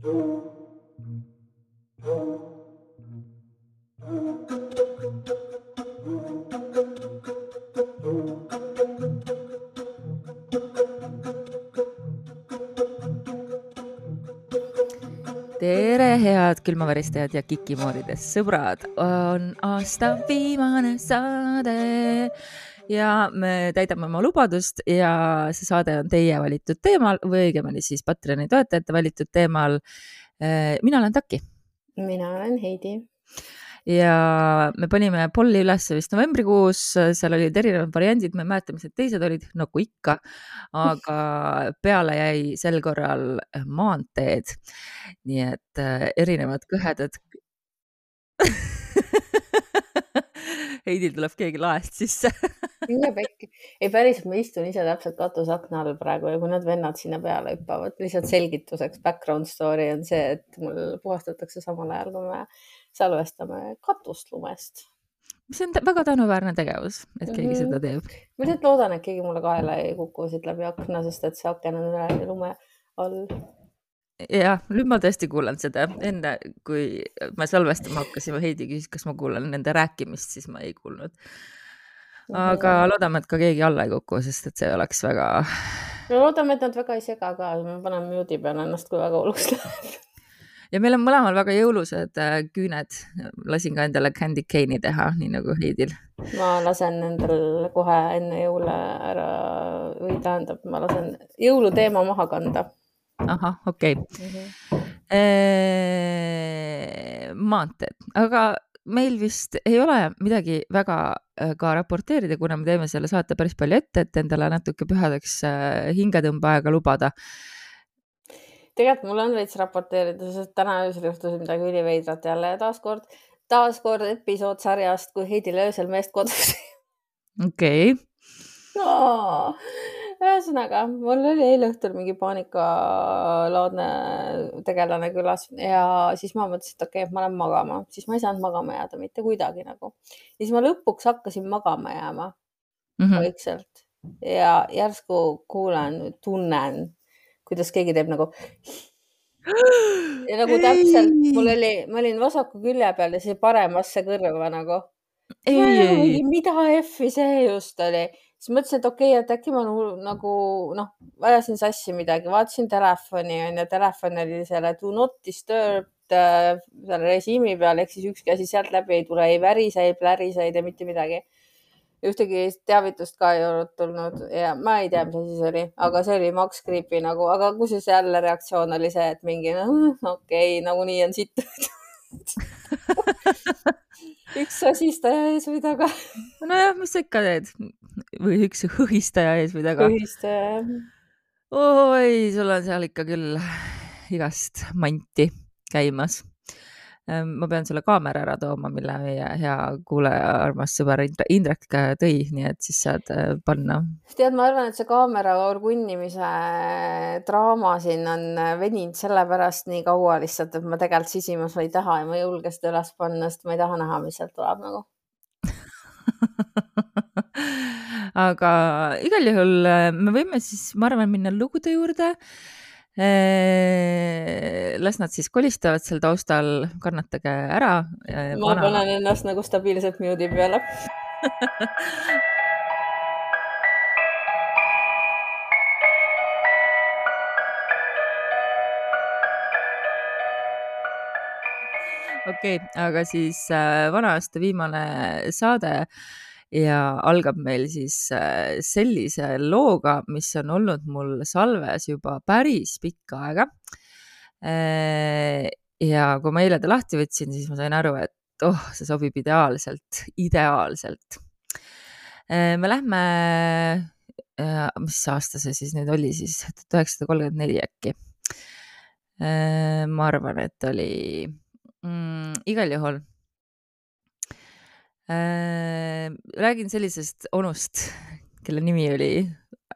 tere, head külmaväristajad ja kikimooridest sõbrad, on aasta viimane saade ja me täidame oma lubadust ja see saade on teie valitud teemal või õigemini siis Patreoni toetajate valitud teemal. mina olen Taki. mina olen Heidi ja me panime polli ülesse vist novembrikuus, seal olid erinevad variandid, ma ei mäleta, mis need teised olid, nagu ikka, aga peale jäi sel korral maanteed. nii et äh, erinevad kõhedad Heidil tuleb keegi laest sisse mine pekki. ei, päriselt, ma istun ise täpselt katusakna all praegu ja kui need vennad sinna peale hüppavad, lihtsalt selgituseks, background story on see, et mul puhastatakse samal ajal, kui me salvestame katust lumest. see on väga tänuväärne tegevus, et keegi mm -hmm. seda teeb. ma lihtsalt loodan, et keegi mulle kaela ei kuku siit läbi akna, sest et see aken on üle lume all jah, nüüd ma tõesti kuulan seda, enne kui me salvestama hakkasime, Heidi küsis, kas ma kuulan nende rääkimist, siis ma ei kuulnud. Aga loodame, et ka keegi alla ei kuku, sest et see oleks väga. no loodame, et nad väga ei sega ka, me paneme mute'i peale ennast, kui väga hulluks läheb ja meil on mõlemal väga jõulused äh, küüned. lasin ka endale candy cane'i teha, nii nagu Heidil. ma lasen endal kohe enne jõule ära või tähendab, ma lasen jõuluteema maha kanda. ahah, okei okay. mm. -hmm. Eee, maanteed, aga meil vist ei ole midagi väga äh, ka raporteerida, kuna me teeme selle saate päris palju ette, et endale natuke pühadeks äh, hingetõmbeaega lubada tegelikult mul on veits raporteerida, sest täna öösel juhtus midagi üliveidrat jälle ja taaskord, taaskord episood sarjast, kui Heidil öösel meest kodus. okei. Ühesõnaga, mul oli eile õhtul mingi paanikalaadne tegelane külas ja siis ma mõtlesin, et okei okay,, ma lähen magama, siis ma ei saanud magama jääda mitte kuidagi nagu. ja siis ma lõpuks hakkasin magama jääma mm -hmm. vaikselt ja järsku kuulen, tunnen kuidas keegi teeb nagu. ja nagu täpselt, mul oli, ma olin vasaku külje peal ja see paremasse kõrva nagu. mida F-i see just oli, siis mõtlesin, et okei okay,, et äkki ma nagu noh, ajasin sassi midagi, vaatasin telefoni onju, telefon oli selle do not disturb äh, selle režiimi peal ehk siis ükski asi sealt läbi ei tule, ei värise, ei plärise, ei tee mitte midagi ühtegi teavitust ka ei olnud tulnud ja ma ei tea, mis asi see oli, aga see oli Max Creepy nagu, aga kusjuures jälle reaktsioon oli see, et mingi no, okei okay,, nagunii on sitt üks sasistaja ees või taga. nojah, mis sa ikka teed või üks hõhistaja ees või taga. hõhistaja jah. oi, sul on seal ikka küll igast manti käimas Ehm, ma pean selle kaamera ära tooma, mille meie hea kuulaja, armas sõber Indrek tõi, nii et siis saad äh, panna. tead, ma arvan, et see kaamera orgunnimise draama siin on äh, veninud sellepärast nii kaua lihtsalt, et ma tegelikult sisimas ei taha ja ma ei julge seda üles panna, sest ma ei taha näha, mis sealt tuleb nagu aga igal juhul äh, me võime siis, ma arvan, minna lugude juurde las nad siis kolistavad seal taustal, kannatage ära. ma vana... panen ennast nagu stabiilselt mute'i peale okei okay,, aga siis äh, vana aasta viimane saade ja algab meil siis äh, sellise looga, mis on olnud mul salves juba päris pikka aega. Äh, ja kui ma eile ta lahti võtsin, siis ma sain aru, et oh, see sobib ideaalselt, ideaalselt. Me lähme, mis aasta see siis nüüd oli siis, tuhat üheksasada kolmkümmend neli äkki. ma arvan, et oli mm, igal juhul Äh, räägin sellisest onust, kelle nimi oli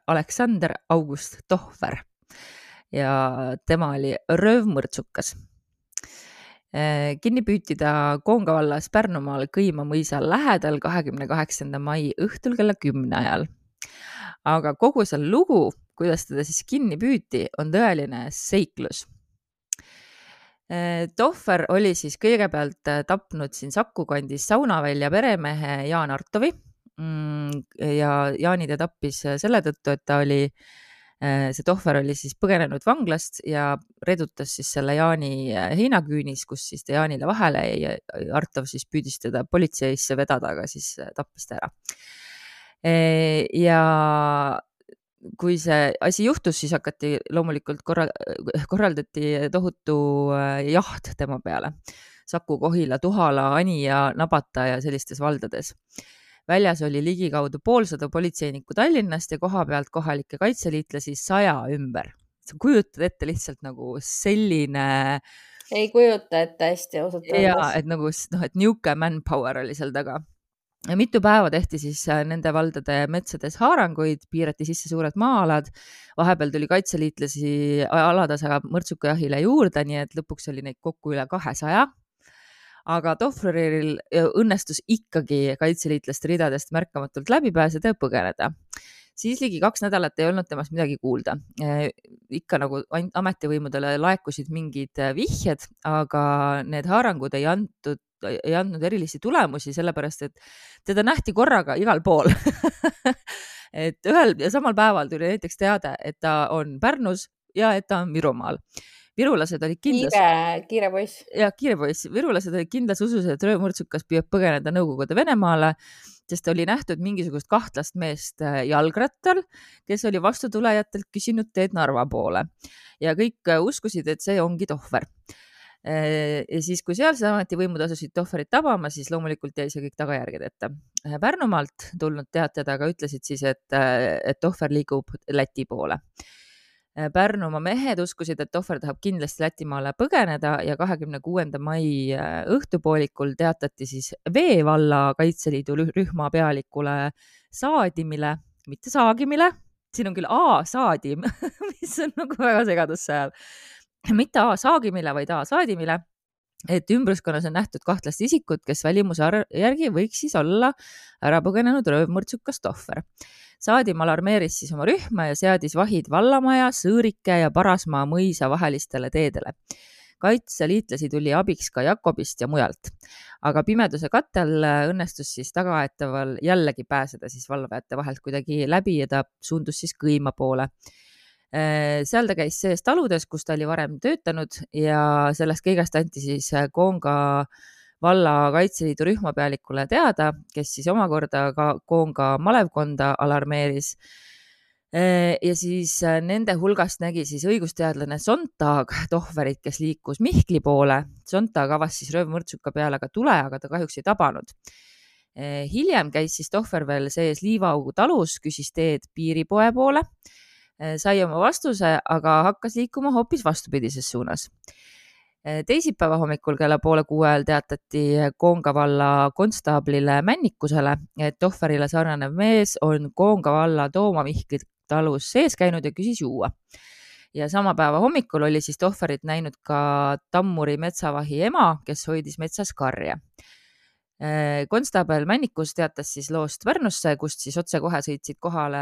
Aleksander August Tohver ja tema oli röövmõrtsukas. Äh, kinni püüti ta Koonga vallas Pärnumaal Kõima mõisa lähedal kahekümne kaheksanda mai õhtul kella kümne ajal. aga kogu see lugu, kuidas teda siis kinni püüti, on tõeline seiklus Tohver oli siis kõigepealt tapnud siin Saku kandis Saunavälja peremehe Jaan Artovi mm, ja Jaani ta tappis selle tõttu, et ta oli äh, Äh, see tohver oli siis põgenenud vanglast ja redutas siis selle Jaani äh, heinaküünis, kus siis ta Jaanile vahele jäi ja Artov siis püüdis teda politseisse vedada, aga siis äh, tappis ta ära. ja kui see asi juhtus, siis hakati loomulikult korra, korraldati tohutu jaht tema peale. Saku, Kohila, Tuhala, Anija, Nabata ja sellistes valdades väljas oli ligikaudu poolsada politseinikku Tallinnast ja koha pealt kohalikke kaitseliitlasi saja ümber. sa kujutad ette lihtsalt nagu selline ei kujuta ette hästi ausalt öeldes. ja et nagu noh, et niisugune manpower oli seal taga. Mitu päeva tehti siis äh, nende valdade metsades haaranguid, piirati sisse suured maa-alad. vahepeal tuli kaitseliitlasi alatasa mõrtsukajahile juurde, nii et lõpuks oli neid kokku üle kahesaja aga Tohvril õnnestus ikkagi kaitseliitlaste ridadest märkamatult läbi pääseda ja põgeneda siis ligi kaks nädalat ei olnud temast midagi kuulda. Äh, ikka nagu ametivõimudele laekusid mingid äh, vihjed, aga need haarangud ei antud, ei andnud erilisi tulemusi, sellepärast et teda nähti korraga igal pool et ühel ja samal päeval tuli näiteks teade, et ta on Pärnus ja et ta on Virumaal virulased olid kindlas. kiire, kiire poiss. ja kiire poiss, virulased olid kindlas usus, et röövmõrtsukas püüab põgeneda Nõukogude Venemaale, sest oli nähtud mingisugust kahtlast meest äh, jalgrattal, kes oli vastutulejatelt küsinud teed Narva poole ja kõik äh, uskusid, et see ongi Tohver äh, ja siis, kui sealsed ametivõimud asusid Tohverit tabama, siis loomulikult jäi see kõik tagajärgedeta. Pärnumaalt tulnud teated aga ütlesid siis, et, et Tohver liigub Läti poole Pärnumaa mehed uskusid, et ohver tahab kindlasti Lätimaale põgeneda ja kahekümne kuuenda mai äh, õhtupoolikul teatati siis Vee valla Kaitseliidu rühma pealikule Saadimile, mitte Saagimile, siin on küll A Saadim mis on nagu väga segadusse ajal, mitte A Saagimile, vaid A Saadimile et ümbruskonnas on nähtud kahtlast isikut, kes välimuse järgi võiks siis olla ära põgenenud röövmõrtsukas Tohver. Saadim alarmeeris siis oma rühma ja seadis vahid Vallamaja, Sõõrike ja Parasmaa mõisa vahelistele teedele. kaitseliitlasi tuli abiks ka Jakobist ja mujalt, aga pimeduse katel õnnestus siis tagaaetaval jällegi pääseda siis valvajate vahelt kuidagi läbi ja ta suundus siis Kõima poole seal ta käis sees taludes, kus ta oli varem töötanud ja sellest kõigest anti siis äh, valla Kaitseliidu rühmapealikule teada, kes siis omakorda ka Koonga malevkonda alarmeeris. ja siis äh, nende hulgast nägi siis õigusteadlane Sontag Tohverit, kes liikus Mihkli poole. Sontag avas siis röövmõrtsuka peale ka tule, aga ta kahjuks ei tabanud hiljem käis siis Tohver veel sees Liivaaugu talus, küsis teed piiripoe poole, sai oma vastuse, aga hakkas liikuma hoopis vastupidises suunas Eh, teisipäeva hommikul kella poole kuue ajal teatati Koonga valla konstaablile Männikusele, et ohverile sarnanev mees on Koonga valla Tooma Mihkli talus sees käinud ja küsis juua. ja sama päeva hommikul oli siis ohverit näinud ka Tammuri metsavahi ema, kes hoidis metsas karja Äh, konstaabel Männikus teatas siis loost Pärnusse, kust siis otsekohe sõitsid kohale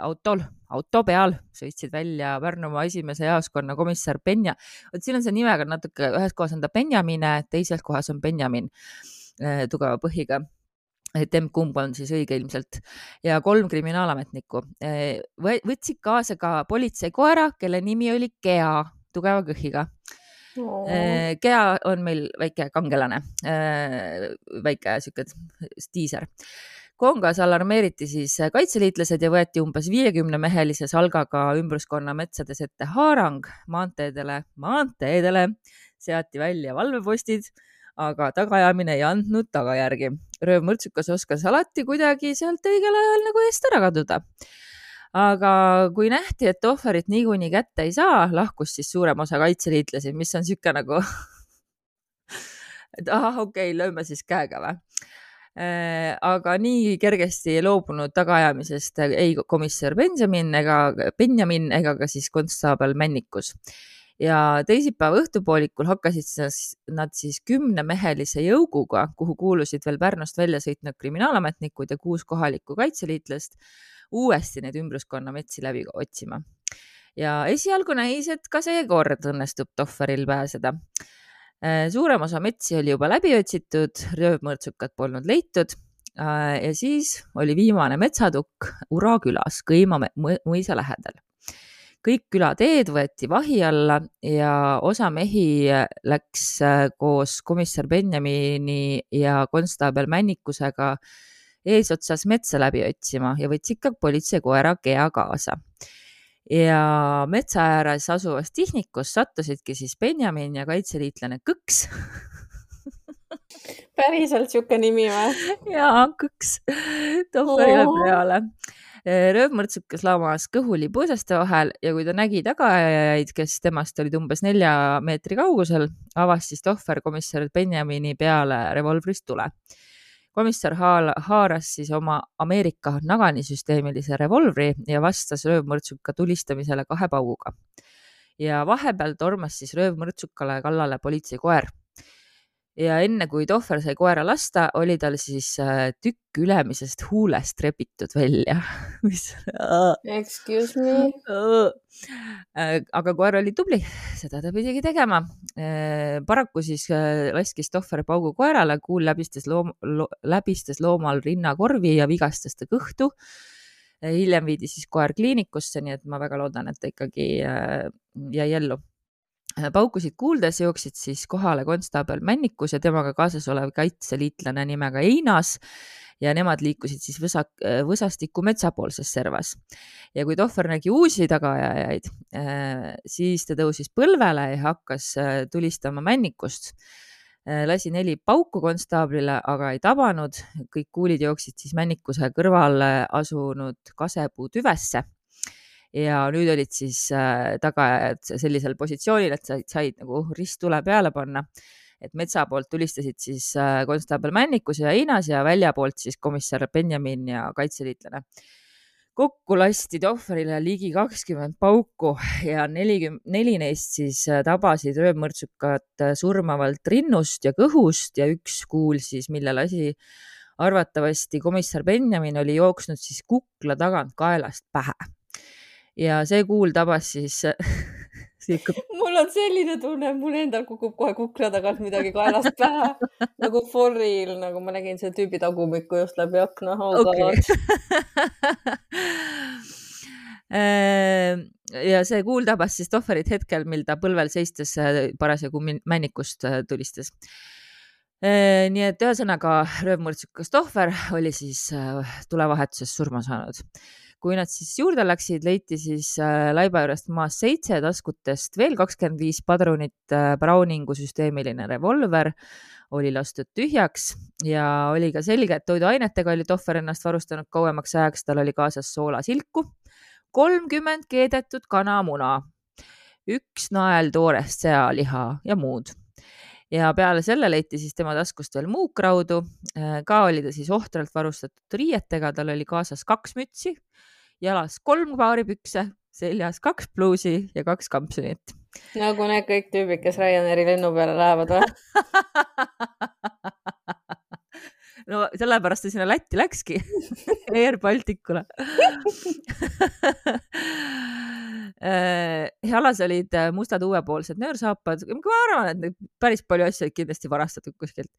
autol, auto peal, sõitsid välja Pärnumaa esimese jaoskonna komissar Benja. vot siin on see nimega natuke, ühes kohas on ta Benjamine, teises kohas on Benjamin äh, tugeva põhiga. Et emb-kumb on siis õige ilmselt. Ja kolm kriminaalametnikku. Äh, võtsid kaasa ka politseikoera, kelle nimi oli Gea, tugeva kõhiga Äh, Gea on meil väike kangelane, äh, väike sihuke stiiser. Kongas alarmeeriti siis kaitseliitlased ja võeti umbes viiekümne mehelise salgaga ümbruskonna metsades ette haarang maanteedele, maanteedele seati välja valvepostid, aga tagaajamine ei andnud tagajärgi. röövmõrtsukas oskas alati kuidagi sealt õigel ajal nagu eest ära kaduda aga kui nähti, et ohverit niikuinii kätte ei saa, lahkus siis suurem osa kaitseliitlasi, mis on niisugune nagu et ahah, okei okay,, lööme siis käega või äh, aga nii kergesti ei loobunud tagaajamisest ei komissar Benjamin ega Benjamin ega ka siis konstaabel Männikus. ja teisipäeva õhtupoolikul hakkasid nad siis kümnemehelise jõuguga, kuhu kuulusid veel Pärnust välja sõitnud kriminaalametnikud ja kuus kohalikku kaitseliitlast uuesti neid ümbruskonna metsi läbi otsima. ja esialgu näis, et ka seekord õnnestub Tohveril pääseda. suurem osa metsi oli juba läbi otsitud, röövmõrtsukat polnud leitud ja siis oli viimane metsatukk Ura külas Kõima mõisa lähedal kõik külateed võeti vahi alla ja osa mehi läks äh, koos komissar Benjamini ja konstaabel Männikusega eesotsas metsa läbi otsima ja võtsid ka politseikoera Gea kaasa. ja metsa ääres asuvas tihnikus sattusidki siis Benjamin ja kaitseliitlane Kõks päriselt sihuke nimi või? jaa, Kõks, tohverile peale Äh, röövmõrtsukas lamas kõhuli põõsaste vahel ja kui ta nägi tagaajajaid, kes temast olid umbes nelja meetri kaugusel, avas siis tohver komissar Benjamini peale revolvrist tule. Komissar haal, haaras siis oma Ameerika naganisüsteemilise revolvri ja vastas röövmõrtsuka tulistamisele kahe pauguga. ja vahepeal tormas siis röövmõrtsukale kallale politseikoer ja enne kui Tohver sai koera lasta, oli tal siis äh, tükk ülemisest huulest rebitud välja. Mis Excuse me? Äh, aga koer oli tubli, seda ta pidigi tegema. Äh, paraku siis laskis Tohver paugu koerale, kuul läbistas loom, lo, läbistas loomal rinnakorvi ja vigastas ta kõhtu. Hiljem viidi siis koer kliinikusse, nii et ma väga loodan, et ta ikkagi jäi ellu paukusid kuuldes jooksid siis kohale konstaabel Männikus ja temaga kaasas olev kaitseliitlane nimega Einas ja nemad liikusid siis võsa, äh, võsastiku metsapoolses servas. ja kui Tohver nägi uusi tagaajajaid, äh, siis ta tõusis põlvele ja hakkas tulistama Männikust. lasi neli pauku konstaablile, aga ei tabanud, kõik kuulid jooksid siis Männikuse kõrvale asunud kasepuu tüvesse ja nüüd olid siis äh, tagajad sellisel positsioonil, et said, said nagu risttule peale panna. et metsa poolt tulistasid siis äh, konstaabel Männikus ja Einas ja välja poolt siis komissar Benjamin ja kaitseliitlane. kokku lasti Tohverile ligi kakskümmend pauku ja nelikümmend, neli neist siis äh, tabasid röövmõrtsukat surmavalt rinnust ja kõhust ja üks kuul siis, mille lasi arvatavasti komissar Benjamin oli jooksnud siis kukla tagant kaelast pähe ja see kuul tabas siis mul on selline tunne, mul endal kukub kohe kukla tagant midagi kaelast pähe nagu Forril, nagu ma nägin selle tüübi tagumikku just läbi akna oh okay. Ehm, ja see kuul tabas siis Tohverit hetkel, mil ta põlvel seistes äh, parasjagu männikust äh, tulistas. Ehm, nii et ühesõnaga röövmõrtsukas Tohver oli siis äh, tulevahetuses surma saanud kui nad siis juurde läksid, leiti siis äh, laiba juurest maas seitse taskutest veel kakskümmend viis padrunit. Äh, Browningu süsteemiline revolver oli lastud tühjaks ja oli ka selge, et toiduainetega oli Tohver ennast varustanud kauemaks ajaks, tal oli kaasas soolasilku, kolmkümmend keedetud kanamuna, üks nael toorest sealiha ja muud ja peale selle leiti siis tema taskust veel muukraudu. Äh, ka oli ta siis ohtralt varustatud riietega, tal oli kaasas kaks mütsi, jalas kolm paari pükse, seljas kaks pluusi ja kaks kampsunit. nagu need kõik tüübid, kes Ryanairi lennu peale lähevad või no sellepärast ta sinna Lätti läkski Air Balticule jalas olid mustad uuepoolsed nöörsaapad, ma arvan, et päris palju asju olid kindlasti varastatud kuskilt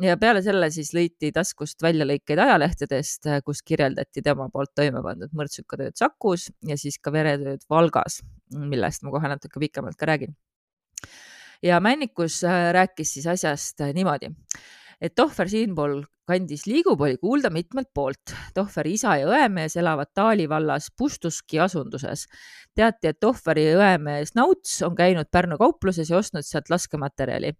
ja peale selle siis lõiti taskust väljalõikeid ajalehtedest, kus kirjeldati tema poolt toime pandud mõrtsukatööd Sakus ja siis ka veretööd Valgas, millest ma kohe natuke pikemalt ka räägin. Ja Männikus äh, rääkis siis asjast niimoodi, et Tohver siinpool kandis liigub, oli kuulda mitmelt poolt. Tohveri isa ja õemees elavad Taali vallas Pustuski asunduses. teati, et Tohveri õemees Nauts on käinud Pärnu kaupluses ja ostnud sealt laskematerjali.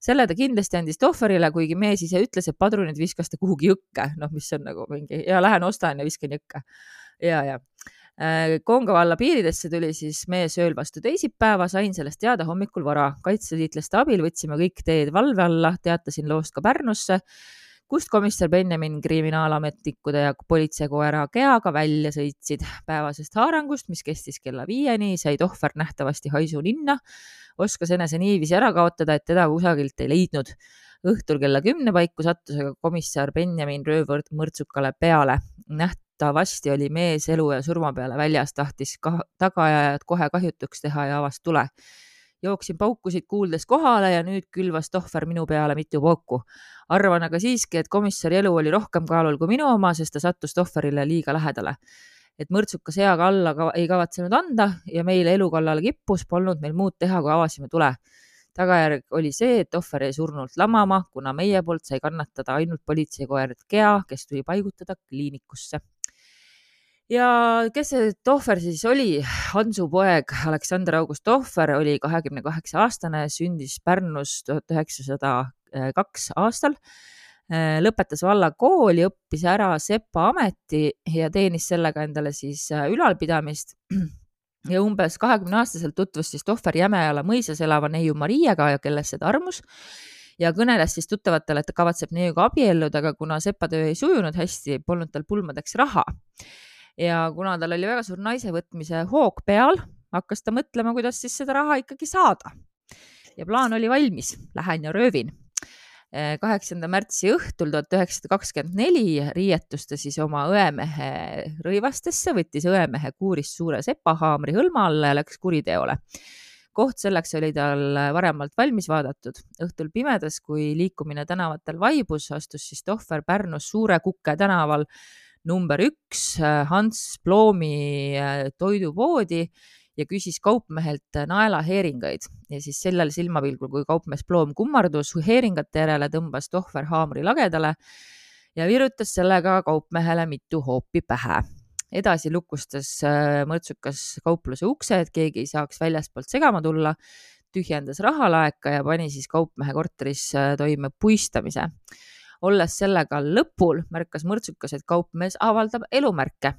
selle ta kindlasti andis Tohverile, kuigi mees ise ütles, et padrunid viskas ta kuhugi jõkke, noh, mis on nagu mingi ja lähen ostan ja viskan jõkke. ja, ja äh, Konga valla piiridesse tuli siis mees ööl vastu teisipäeva, sain sellest teada hommikul vara. kaitseliitlaste abil võtsime kõik teed valve alla, teatasin loost ka Pärnusse kust komissar Benjamin kriminaalametnikude ja politseikoera Geaga välja sõitsid. päevasest haarangust, mis kestis kella viieni, sai Tohver nähtavasti haisu ninna, oskas enese niiviisi ära kaotada, et teda kusagilt ei leidnud. õhtul kella kümne paiku sattus aga komissar Benjamin röövmõrtsukale peale. näht-, nähtavasti oli mees elu ja surma peale väljas, tahtis tagaajajad kohe kahjutuks teha ja avas tule. jooksin paukusid kuuldes kohale ja nüüd külvas tohver minu peale mitu pauku. arvan aga siiski, et komissari elu oli rohkem kaalul kui minu oma, sest ta sattus tohverile liiga lähedale et mõrtsukas eaga alla ka, ei kavatsenud anda ja meile elu kallale kippus, polnud meil muud teha, kui avasime tule. tagajärg oli see, et ohver jäi surnult lamama, kuna meie poolt sai kannatada ainult politseikoer Gea, kes tuli paigutada kliinikusse ja kes see Tohver siis oli? Hansu poeg Aleksander August Tohver oli kahekümne kaheksa aastane, sündis Pärnus tuhat üheksasada kaks aastal Äh, lõpetas vallakooli, õppis ära sepa ameti ja teenis sellega endale siis äh, ülalpidamist. ja umbes kahekümne aastaselt tutvus siis Tohver Jämejala mõisas elava neiu Mariaga, kellesse ta armus ja kõneles siis tuttavatele, et ta kavatseb neiuga abielluda, aga kuna sepatöö ei sujunud hästi, polnud tal pulmadeks raha. Ja kuna tal oli väga suur naise võtmise hoog peal, hakkas ta mõtlema, kuidas siis seda raha ikkagi saada. ja plaan oli valmis, lähen ja röövin kaheksanda märtsi õhtul tuhat üheksasada kakskümmend neli riietus ta siis oma õemehe rõivastesse, võttis õemehe kuurist suure sepahaamri hõlma alla ja läks kuriteole. koht selleks oli tal varemalt valmis vaadatud. õhtul pimedas, kui liikumine tänavatel vaibus, astus siis Tohver Pärnus Suure Kuke tänaval number üks Hans Bloomi toidupoodi ja küsis kaupmehelt naelaheeringaid ja siis sellel silmapilgul, kui kaupmees Ploom kummardus heeringate järele, tõmbas Tohver haamri lagedale ja virutas sellega kaupmehele mitu hoopi pähe. edasi lukustas äh, mõrtsukas kaupluse ukse, et keegi ei saaks väljaspoolt segama tulla, tühjendas rahalaeka ja pani siis kaupmehe korteris äh, toime puistamise olles sellega lõpul, märkas mõrtsukas, et kaupmees avaldab elumärke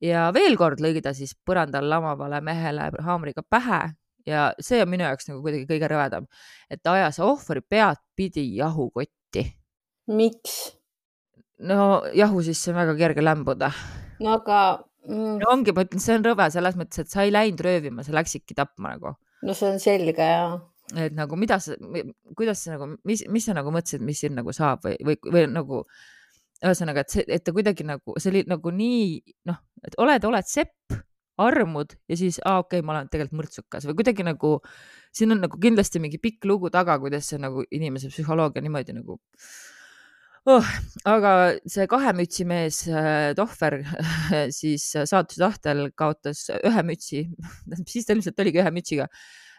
ja veel kord lõi ta siis põrandal lamavale mehele haamriga pähe ja see on minu jaoks nagu kuidagi kõige rõvedam, et ta ajas ohvri pead pidi jahukotti. miks? no jahu sisse on väga kerge lämbuda. no aga mm.... ongi, ma ütlen, see on rõve selles mõttes, et sa ei läinud röövima, sa läksidki tapma nagu. no see on selge ja. Et nagu mida sa, kuidas sa nagu, mis, mis sa nagu mõtlesid, mis siin nagu saab või, või, või nagu ühesõnaga, et see, et ta kuidagi nagu, see oli nagu nii noh, et oled, oled sepp, armud ja siis, aa okei okay,, ma olen tegelikult mõrtsukas või kuidagi nagu, siin on nagu kindlasti mingi pikk lugu taga, kuidas see nagu inimese psühholoogia niimoodi nagu oh,. aga see kahe mütsi mees äh, Tohver siis saatuse tahtel kaotas ühe mütsi, siis ta ilmselt oligi ühe mütsiga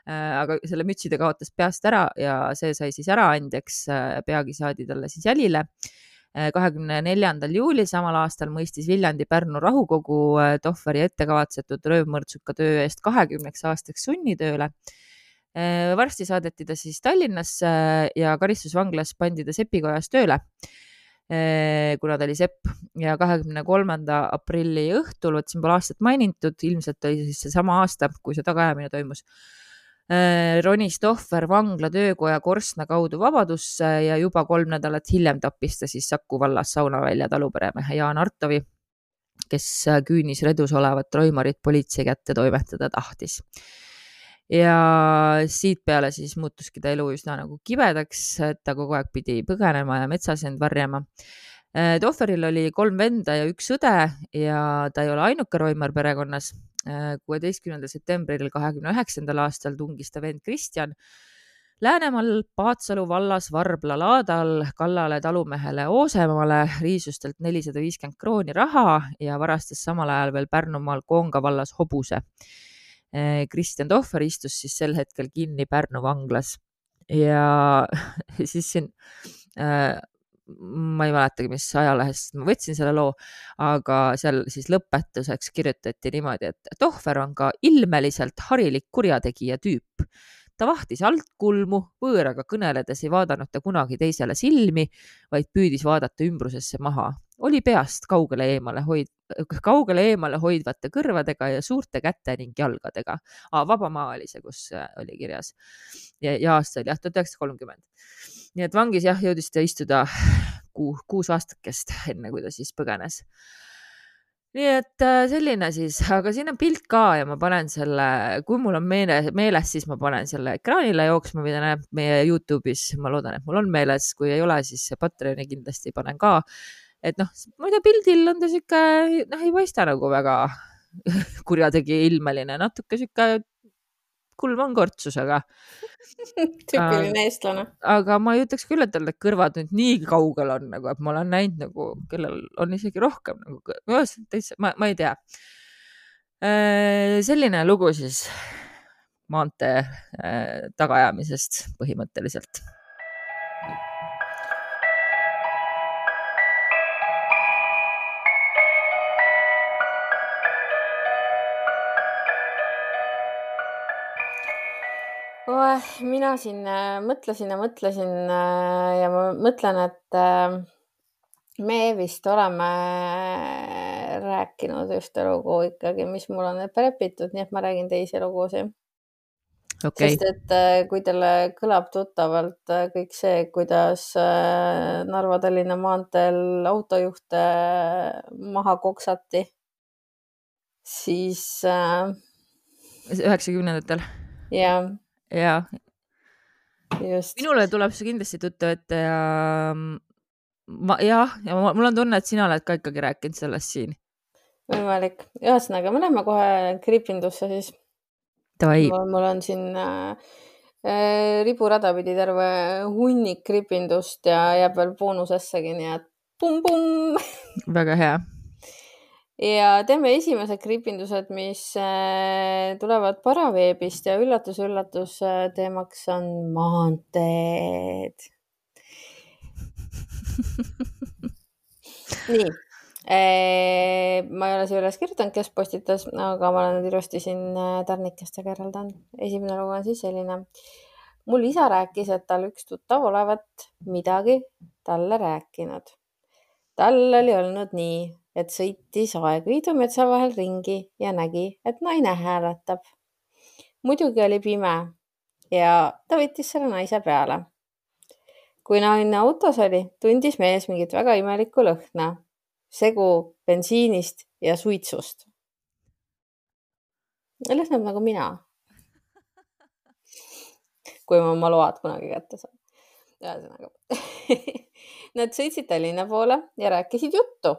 aga selle mütsi ta kaotas peast ära ja see sai siis äraandjaks, peagi saadi talle siis jälile. Kahekümne neljandal juulil samal aastal mõistis Viljandi-Pärnu rahukogu äh, Tohveri ettekavatsetud röövmõrtsuka töö eest kahekümneks aastaks sunnitööle. Äh, varsti saadeti ta siis Tallinnasse ja karistusvanglas pandi ta sepikojas tööle. Äh, kuna ta oli sepp ja kahekümne kolmanda aprilli õhtul, vot siin pole aastat mainitud, ilmselt oli siis seesama aasta, kui see tagaajamine toimus. Äh, ronis Tohver vangla töökoja korstna kaudu vabadusse ja juba kolm nädalat hiljem tappis ta siis Saku vallas Saunavälja taluperemehe Jaan Artovi, kes küünis redus olevat roimarit politsei kätte toimetada tahtis. ja siitpeale siis muutuski ta elu üsna nagu kibedaks, et ta kogu aeg pidi põgenema ja metsas end varjama äh, Tohveril oli kolm venda ja üks õde ja ta ei ole ainuke roimar perekonnas kuueteistkümnendal septembril kahekümne üheksandal aastal tungis ta vend Kristjan Läänemaal Paatsalu vallas Varbla laadal kallale talumehele Oosemaale, riisus talt nelisada viiskümmend krooni raha ja varastas samal ajal veel Pärnumaal Koonga vallas hobuse. Kristjan Tohver istus siis sel hetkel kinni Pärnu vanglas ja siis siin äh, ma ei mäletagi, mis ajalehest ma võtsin selle loo, aga seal siis lõpetuseks kirjutati niimoodi, et Tohver on ka ilmeliselt harilik kurjategija tüüp. ta vahtis altkulmu, võõraga kõneledes ei vaadanud ta kunagi teisele silmi, vaid püüdis vaadata ümbrusesse maha. Oli peast kaugele eemale hoid-, kaugele eemale hoidvate kõrvadega ja suurte käte ning jalgadega. vaba maa oli see, kus äh, oli kirjas. ja, ja aasta oli jah, tuhat üheksasada kolmkümmend nii et vangis jah, jõudis ta istuda kuu, kuus aastakest, enne kui ta siis põgenes. nii et äh, selline siis, aga siin on pilt ka ja ma panen selle, kui mul on meele, meeles, siis ma panen selle ekraanile jooksma, mida näeb meie Youtube'is, ma loodan, et mul on meeles, kui ei ole, siis Patreoni kindlasti panen ka et noh, tea, pildil on ta sihuke, noh, ei paista nagu väga kurjategija ilmeline, natuke sihuke kulm-on-kortsusega, tüüpiline eestlane. aga ma ei ütleks küll, et tal need kõrvad nüüd nii kaugel on nagu, et ma olen näinud nagu, kellel on isegi rohkem nagu, täitsa, ma, ma ei tea. selline lugu siis maantee äh, tagaajamisest põhimõtteliselt. Mina siin äh, mõtlesin ja mõtlesin äh, ja ma mõtlen, et äh, me vist oleme rääkinud ühte lugu ikkagi, mis mul on ette repitud, nii et ma räägin teisi lugusid. okei. Sest et äh, kui teile kõlab tuttavalt äh, kõik see, kuidas äh, Narva-Tallinna maanteel autojuhte maha koksati, siis äh, üheksakümnendatel? jah, ja minule tuleb see kindlasti tuttav ette ja mm, ma jah, ja mul on tunne, et sina oled ka ikkagi rääkinud sellest siin. võimalik, ühesõnaga, me läheme kohe kriipindusse siis. Mul on siin äh, äh, riburada pidi terve hunnik kriipindust ja jääb veel boonusessegi, nii et pumm-pumm. väga hea. Ja teeme esimesed kriipindused, mis äh, tulevad paraveebist ja üllatus-üllatus, teemaks on maanteed. nii, ma ei ole siia üles kirjutanud, kes postitas, aga ma olen nüüd ilusti siin äh, tärnikestega eraldan. esimene lugu on siis selline. mul isa rääkis, et tal üks tuttav olevat midagi talle rääkinud. tal oli olnud nii, et sõitis Aegviidu metsa vahel ringi ja nägi, et naine hääletab. muidugi oli pime ja ta võttis selle naise peale kui naine autos oli, tundis mees mingit väga imelikku lõhna, segu bensiinist ja suitsust. lõhnab nagu mina. kui ma oma load kunagi kätte saan. ühesõnaga, nad sõitsid Tallinna poole ja rääkisid juttu.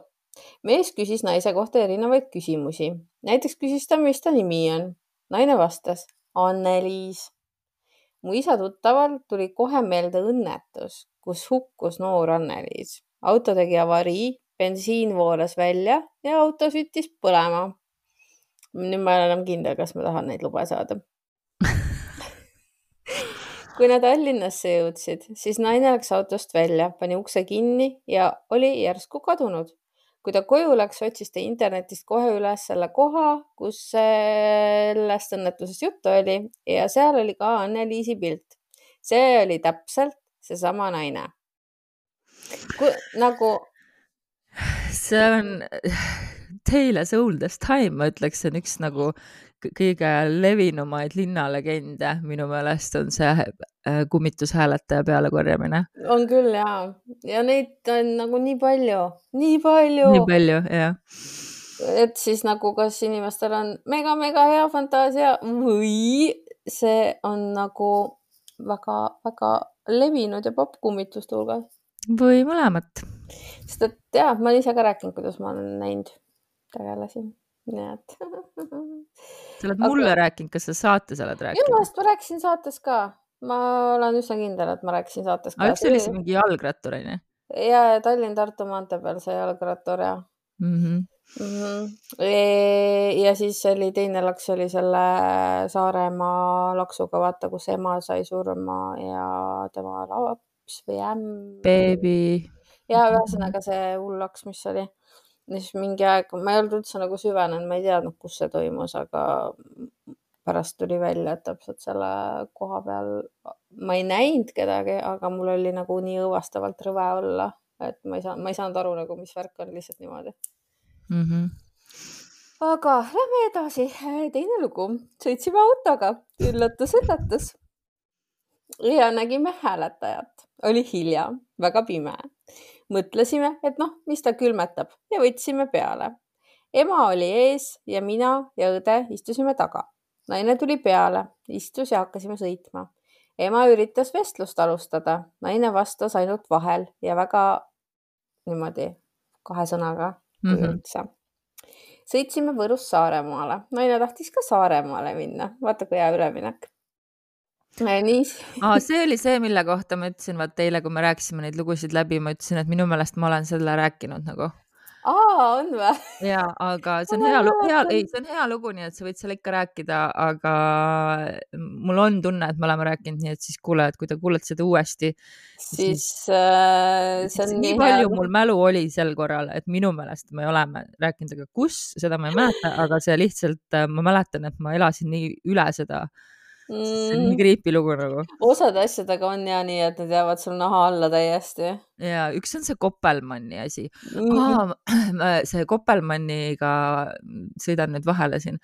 Mees küsis naise kohta erinevaid küsimusi, näiteks küsis ta, mis ta nimi on. naine vastas Anneliis mu isa tuttaval tuli kohe meelde õnnetus, kus hukkus noor Anneliis. auto tegi avarii, bensiin voolas välja ja auto süttis põlema. nüüd ma ei ole enam kindel, kas ma tahan neid lube saada. kui nad Tallinnasse jõudsid, siis naine läks autost välja, pani ukse kinni ja oli järsku kadunud. Kui ta koju läks, otsis ta internetist kohe üles selle koha, kus sellest õnnetusest juttu oli ja seal oli ka Anneliisi pilt. see oli täpselt seesama naine. nagu see on Tale as old as time, ma ütleks, see on üks nagu kõige levinumaid linnalegende, minu meelest on see äh, kummitushääletaja pealekorjamine. on küll ja, ja neid on nagu nii palju, nii palju nii palju, jah. et siis nagu kas inimestel on mega-mega hea fantaasia või see on nagu väga-väga levinud ja popp kummituste hulgas. või mõlemat. sest et ja ma olen ise ka rääkinud, kuidas ma olen näinud tegelasi, et. sa oled Aga- mulle rääkinud, kas sa saates oled minu rääkinud? meelest ma rääkisin saates ka, ma olen üsna kindel, et ma rääkisin saates ka aga. üks oli see mingi jalgrattur onju ja ja Tallinn-Tartu maantee peal see jalgrattur ja mm. -hmm. mm. -hmm. ja siis oli teine laks oli selle Saaremaa laksuga, vaata, kus ema sai surma ja tema laps või ämm. beebi. ja ühesõnaga see hull laks, mis oli. ja siis mingi aeg, ma ei olnud üldse nagu süvenenud, ma ei teadnud, kus see toimus, aga pärast tuli välja, et täpselt selle koha peal ma ei näinud kedagi, aga mul oli nagu nii õõvastavalt rõve olla, et ma ei saa, ma ei saanud aru nagu, mis värk on lihtsalt niimoodi. Mm -hmm. aga lähme edasi, teine lugu, sõitsime autoga, üllatus-üllatus. ja nägime hääletajat, oli hilja, väga pime. mõtlesime, et noh, mis ta külmetab ja võtsime peale. ema oli ees ja mina ja õde istusime taga. naine tuli peale, istus ja hakkasime sõitma. ema üritas vestlust alustada, naine vastas ainult vahel ja väga niimoodi kahe sõnaga mm -hmm. üldse. sõitsime Võrust Saaremaale, naine tahtis ka Saaremaale minna, vaata kui hea üleminek. Nii, aa, see oli see, mille kohta ma ütlesin, vaata eile, kui me rääkisime neid lugusid läbi, ma ütlesin, et minu meelest ma olen selle rääkinud nagu. Aa, on või? ja, aga see on hea lugu, hea, ei, see on hea lugu, nii et sa võid selle ikka rääkida, aga mul on tunne, et me oleme rääkinud, nii et siis kuulajad, kui te kuulete seda uuesti, siis äh, see siis on nii palju mul mälu oli sel korral, et minu meelest me oleme rääkinud, aga kus, seda ma ei mäleta, aga see lihtsalt, ma mäletan, et ma elasin nii üle seda, see on nii mm,. creepy lugu nagu osade asjadega on ja nii, et need jäävad sul naha alla täiesti ja üks on see Koppelmanni asi mm. -hmm. ah,. see Koppelmanniga, sõidan nüüd vahele siin,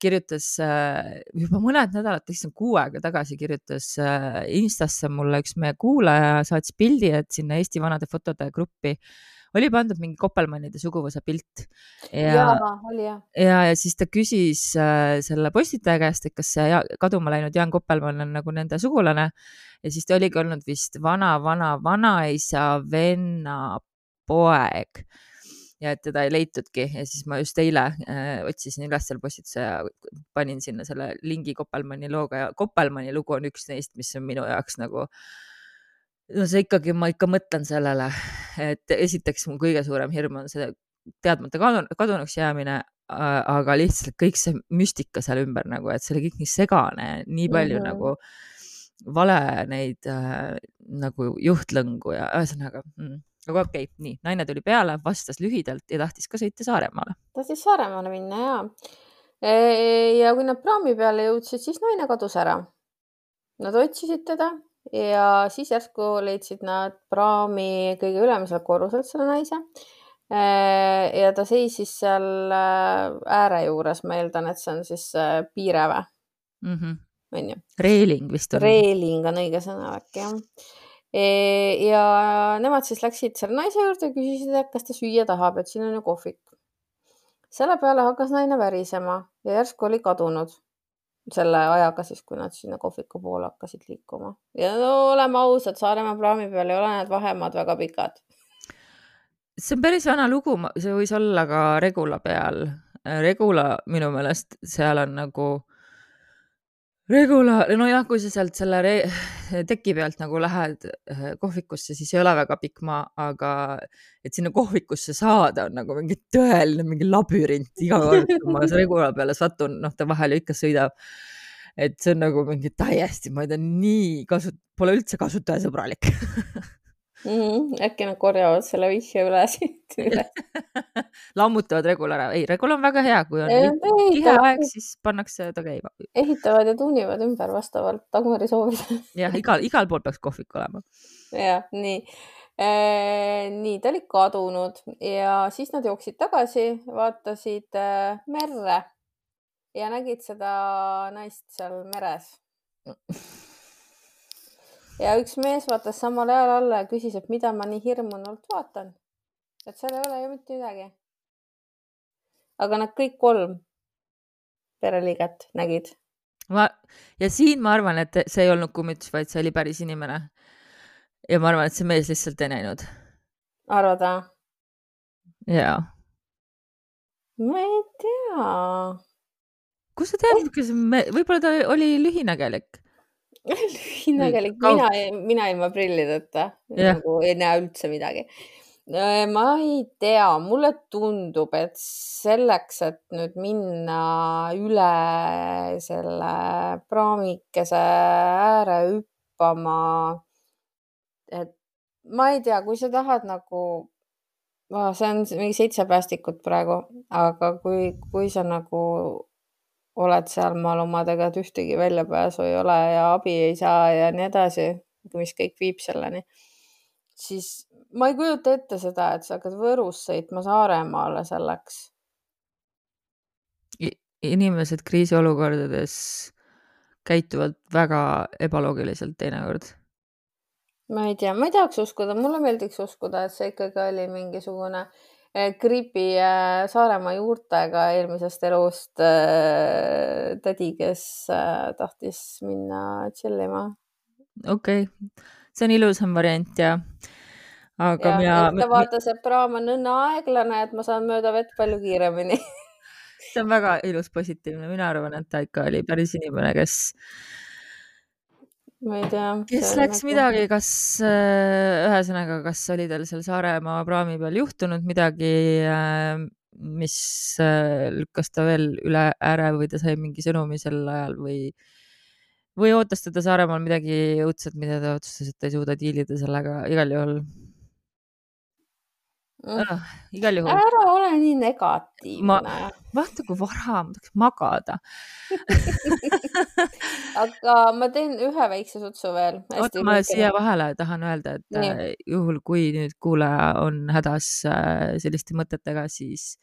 kirjutas äh, juba mõned nädalad, issand kuu aega tagasi kirjutas äh, Instasse mulle üks meie kuulaja, saatis pildi, et sinna Eesti vanade fotode gruppi oli pandud mingi Koppelmannide suguvõsa pilt. Ja, jah. ja, ja siis ta küsis äh, selle postitaja käest, et kas see ja, kaduma läinud Jaan Koppelmann on nagu nende sugulane. Ja siis ta oligi olnud vist vana-vana-vanaisa venna poeg. Ja et teda ei leitudki. Ja siis ma just eile äh, otsisin üles selle postituse ja panin sinna selle lingi Koppelmanni looga ja Koppelmanni lugu on üks neist, mis on minu jaoks nagu no see ikkagi, ma ikka mõtlen sellele, et esiteks mu kõige suurem hirm on see teadmata kadun- kadunuks jäämine, aga lihtsalt kõik see müstika seal ümber nagu, et see oli kõik nii segane, nii palju mm. -hmm. nagu vale neid äh, nagu juhtlõngu ja ühesõnaga mm., aga okei okay,, nii naine tuli peale, vastas lühidalt ja tahtis ka sõita Saaremaale. tahtis Saaremaale minna ja. ja kui nad praami peale jõudsid, siis naine kadus ära. Nad otsisid teda ja siis järsku leidsid nad praami kõige ülemisel korrusel selle naise. ja ta seisis seal äh, ääre juures, ma eeldan, et see on siis äh, piireväe, Mm -hmm. onju. reeling vist on. reeling on õige sõna äkki jah. ja nemad siis läksid selle naise juurde ja küsisid, et kas ta süüa tahab, et siin on ju kohvik. selle peale hakkas naine värisema ja järsku oli kadunud selle ajaga siis, kui nad sinna kohviku poole hakkasid liikuma. ja no oleme ausad, Saaremaa praami peal ei ole need vahemaad väga pikad. see on päris vana lugu, see võis olla ka Regula peal. Regula minu meelest seal on nagu Regula, nojah, kui sa sealt selle re- teki pealt nagu lähed eh, kohvikusse, siis ei ole väga pikk maa, aga et sinna kohvikusse saada on nagu mingi tõeline mingi labürint iga kord, kui ma Regula peale satun, noh, ta vahel ju ikka sõidab. et see on nagu mingi täiesti, ma ei tea, nii kasu-, pole üldse kasutajasõbralik Mm äkki nad korjavad selle vihje üle siit üle. lammutavad Regula ära, ei, Regula on väga hea, kui on Ei, tihe aeg, siis pannakse ta käima. ehitavad ja tuunivad ümber vastavalt Dagmari soovidele. jah, igal, igal pool peaks kohvik olema. jah, nii. nii, ta oli kadunud ja siis nad jooksid tagasi, vaatasid äh, merre ja nägid seda naist seal meres. Ja üks mees vaatas samal ajal alla ja küsis, et mida ma nii hirmunult vaatan. et seal ei ole ju mitte midagi. aga nad kõik kolm pereliiget nägid. ma ja siin ma arvan, et see ei olnud kummitus, vaid see oli päris inimene. ja ma arvan, et see mees lihtsalt ei näinud. arvad või? ja, ma ei tea. kust sa tead, kas me, võib-olla ta oli lühinägelik. lühinägelik, Kaug- mina, mina ilma prillideta Jah. nagu ei näe üldse midagi. ma ei tea, mulle tundub, et selleks, et nüüd minna üle selle praamikese ääre hüppama, et ma ei tea, kui sa tahad nagu, see on mingi seitse päästikut praegu, aga kui, kui sa nagu oled sealmaal omadega, et ühtegi väljapääsu ei ole ja abi ei saa ja nii edasi, mis kõik viib selleni, siis ma ei kujuta ette seda, et sa hakkad Võrust sõitma Saaremaale selleks. inimesed kriisiolukordades käituvad väga ebaloogiliselt teinekord. ma ei tea, ma ei tahaks uskuda, mulle meeldiks uskuda, et see ikkagi oli mingisugune eh, creepy eh, Saaremaa juurtega eelmisest elust eh, tädi, kes eh, tahtis minna chill ima. okei okay., see on ilusam variant ja aga ja mina, ette vaata, see praam on õnne aeglane, et ma saan mööda vett palju kiiremini see on väga ilus positiivne, mina arvan, et ta ikka oli päris inimene, kes ma ei tea. kes läks nagu... midagi, kas äh, ühesõnaga, kas oli tal seal Saaremaa praami peal juhtunud midagi, äh, mis äh, lükkas ta veel üle ääre või ta sai mingi sõnumi sel ajal või, või ootas teda Saaremaal midagi õudset, mida ta otsustas, et ta ei suuda diilida sellega, igal juhul äh,. igal juhul. ära ole nii negatiivne. ma, vaata kui vara, ma tahaks magada aga ma teen ühe väikse sutsu veel. oota, ma siia vahele tahan öelda, et Nii. Äh, juhul, kui nüüd kuulaja on hädas äh, selliste mõtetega, siis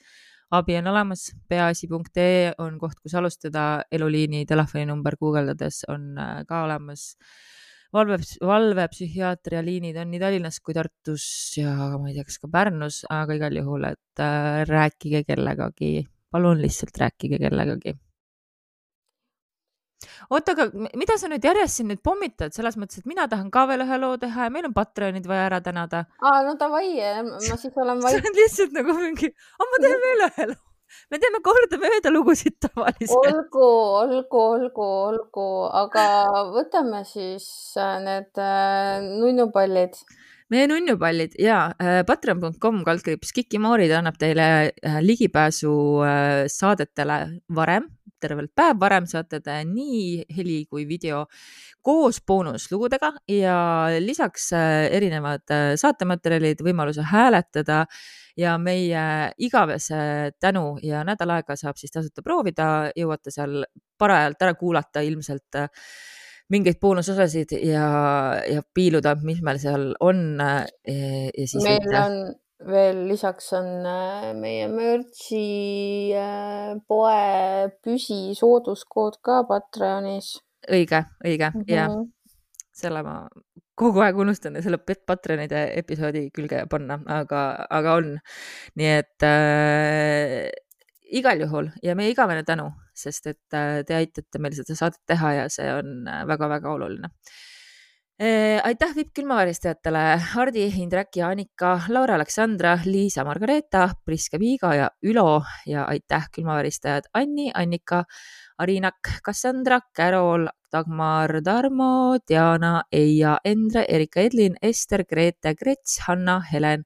abi on olemas, peaasi.ee on koht, kus alustada, eluliini telefoninumber guugeldades on äh, ka olemas valve, valvepsühhiaatria liinid on nii Tallinnas kui Tartus ja ma ei tea, kas ka Pärnus, aga igal juhul, et äh, rääkige kellegagi, palun lihtsalt rääkige kellegagi. Oota, aga mida sa nüüd järjest siin nüüd pommitad, selles mõttes, et mina tahan ka veel ühe loo teha ja meil on Patreonid vaja ära tänada. aa, no davai, ma siis olen vait. see on lihtsalt nagu mingi, ma teen veel ühe loo me teeme kordamööda lugusid tavaliselt. olgu, olgu, olgu, olgu, aga võtame siis äh, need äh, nunnupallid. meie nunnupallid ja äh, patreon.com kaldkriips Kikimoorid annab teile ligipääsu saadetele varem, tervelt päev varem saate te nii heli kui video koos boonuslugudega ja lisaks äh, erinevad äh, saatematerjalid, võimaluse hääletada ja meie igavese tänu ja nädal aega saab siis tasuta proovida, jõuate seal parajalt ära kuulata ilmselt äh, mingeid boonusosasid ja, ja piiluda, mis meil seal on. meil on veel lisaks on meie Merch'i poe püsisooduskood ka Patreonis õige, õige mm -hmm. ja selle ma kogu aeg unustan selle Patreonide episoodi külge panna, aga, aga on. nii et äh, igal juhul ja meie igavene tänu, sest et äh, te aitate meil seda saadet teha ja see on väga-väga äh, oluline äh, aitäh vippkülmaväristajatele Hardi, Indrek ja Annika, Laura Aleksandra, Liisa Margareeta, Priske Viiga ja Ülo. Ja aitäh külmaväristajad Anni, Annika, Arinak, Cassandra, Carol, Dagmar, Tarmo, Diana, Eija, Endre, Erika Edlin, Ester, Grete, Grets, Hanna, Helen,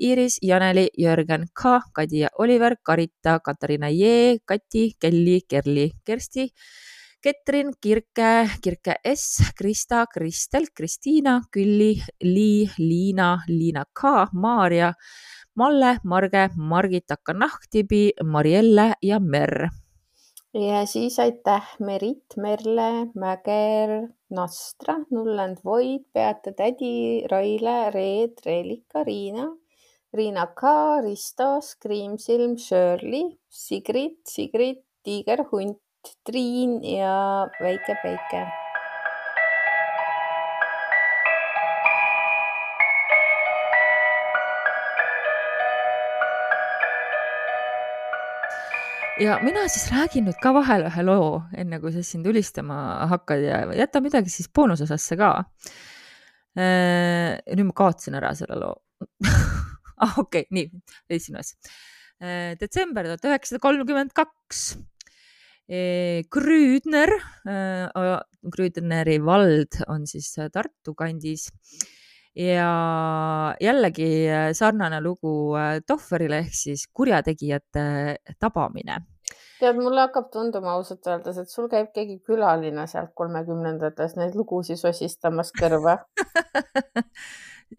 Iiris, Janeli, Jörgen, K, Kadi ja Oliver, Karita, Katariina Jee, Kati, Kelly, Kerli, Kersti, Ketrin, Kirke, Kirke S, Krista, Kristel, Kristiina, Külli, Lii, Liina, Liina K, Maarja, Malle, Marge, Margit Akanahtibi, Marielle ja Merr ja siis aitäh Merit, Merle, Mäger, Nastra, Nullend Void, Beate tädi, Raile, Reet, Reelika, Riina, Riina K, Risto, Screamsilm, Shirley, Sigrid, Sigrid, Tiigerhunt, Triin ja Väike Päike ja mina siis räägin nüüd ka vahele ühe loo, enne kui sa siin tulistama hakkad ja jäta midagi siis boonusosasse ka. Äh, nüüd ma kaotasin ära selle loo ah, okei okay,, nii, leidsin üles. Äh, detsember tuhat üheksasada kolmkümmend kaks. Äh, Grüüdner, Grüüdneri vald on siis Tartu kandis. Ja jällegi sarnane lugu Tohverile ehk siis kurjategijate tabamine. Tead, mulle hakkab tunduma ausalt öeldes, et sul käib keegi külaline sealt kolmekümnendates neid lugusid sosistamas kõrva.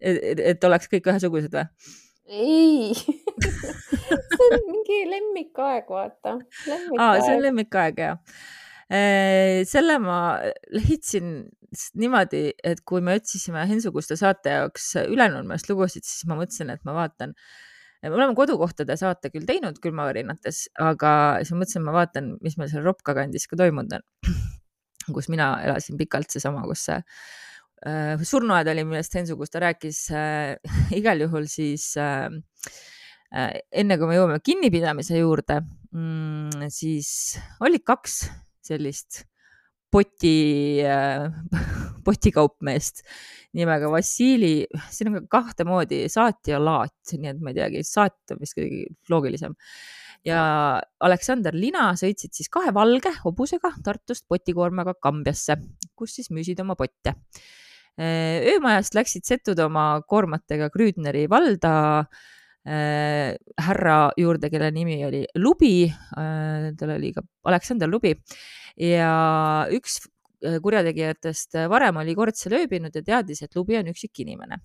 Et, et oleks kõik ühesugused või? ei see on mingi lemmikaeg, vaata. aa, see on lemmikaeg jah. selle ma leidsin niimoodi, et kui me otsisime Hensuguste saate jaoks Ülenurmest lugusid, siis ma mõtlesin, et ma vaatan me oleme kodukohtade saate küll teinud külmavärinates, aga siis ma mõtlesin, ma vaatan, mis meil seal Ropka kandis ka toimunud on, kus mina elasin pikalt, seesama, kus see äh, surnuaed oli, millest Hensu Kusta rääkis äh,. igal juhul siis äh, äh, enne kui me jõuame kinnipidamise juurde mm,, siis oli kaks sellist poti äh,, potikaupmeest nimega Vassili, siin on ka kahte moodi saat ja laat, nii et ma ei teagi, saat on vist kuidagi loogilisem. ja Aleksander Lina sõitsid siis kahe valge hobusega Tartust potikoormaga Kambjasse, kus siis müüsid oma potte. Äh, öömajast läksid setud oma koormatega Krüüdneri valda äh, härra juurde, kelle nimi oli Lubi äh,, tal oli ka Aleksander Lubi ja üks Äh, kurjategijatest äh, varem oli kord seal ööbinud ja teadis, et Lubi on üksik inimene.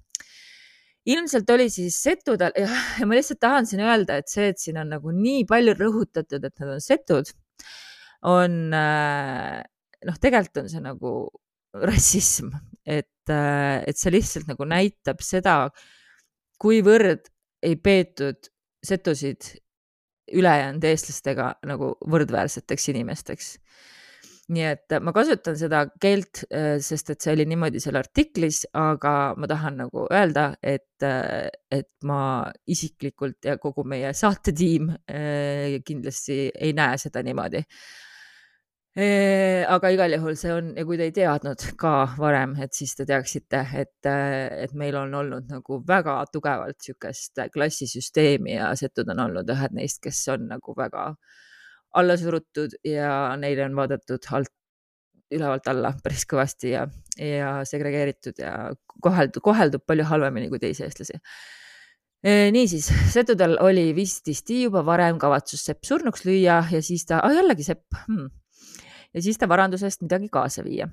ilmselt oli siis setudel ja, ja ma lihtsalt tahan siin öelda, et see, et siin on nagu nii palju rõhutatud, et nad on setud, on äh, noh, tegelikult on see nagu rassism, et, et see lihtsalt nagu näitab seda, kuivõrd ei peetud setusid ülejäänud eestlastega nagu võrdväärseteks inimesteks nii et ma kasutan seda keelt, äh, sest et see oli niimoodi seal artiklis, aga ma tahan nagu öelda, et, äh, et ma isiklikult ja kogu meie saatetiim äh, kindlasti ei näe seda niimoodi. Aga igal juhul see on ja kui te ei teadnud ka varem, et siis te teaksite, et, et meil on olnud nagu väga tugevalt niisugust klassisüsteemi ja setud on olnud ühed neist, kes on nagu väga äh, alla surutud ja neile on vaadatud alt, ülevalt alla päris kõvasti ja, ja segregeeritud ja koheldub, koheldub palju halvemini kui teisi eestlasi. Niisiis, Setudel oli vististi juba varem kavatsus Sepp surnuks lüüa ja siis ta oh,, jällegi Sepp hmm., ja siis ta varandusest midagi kaasa viia.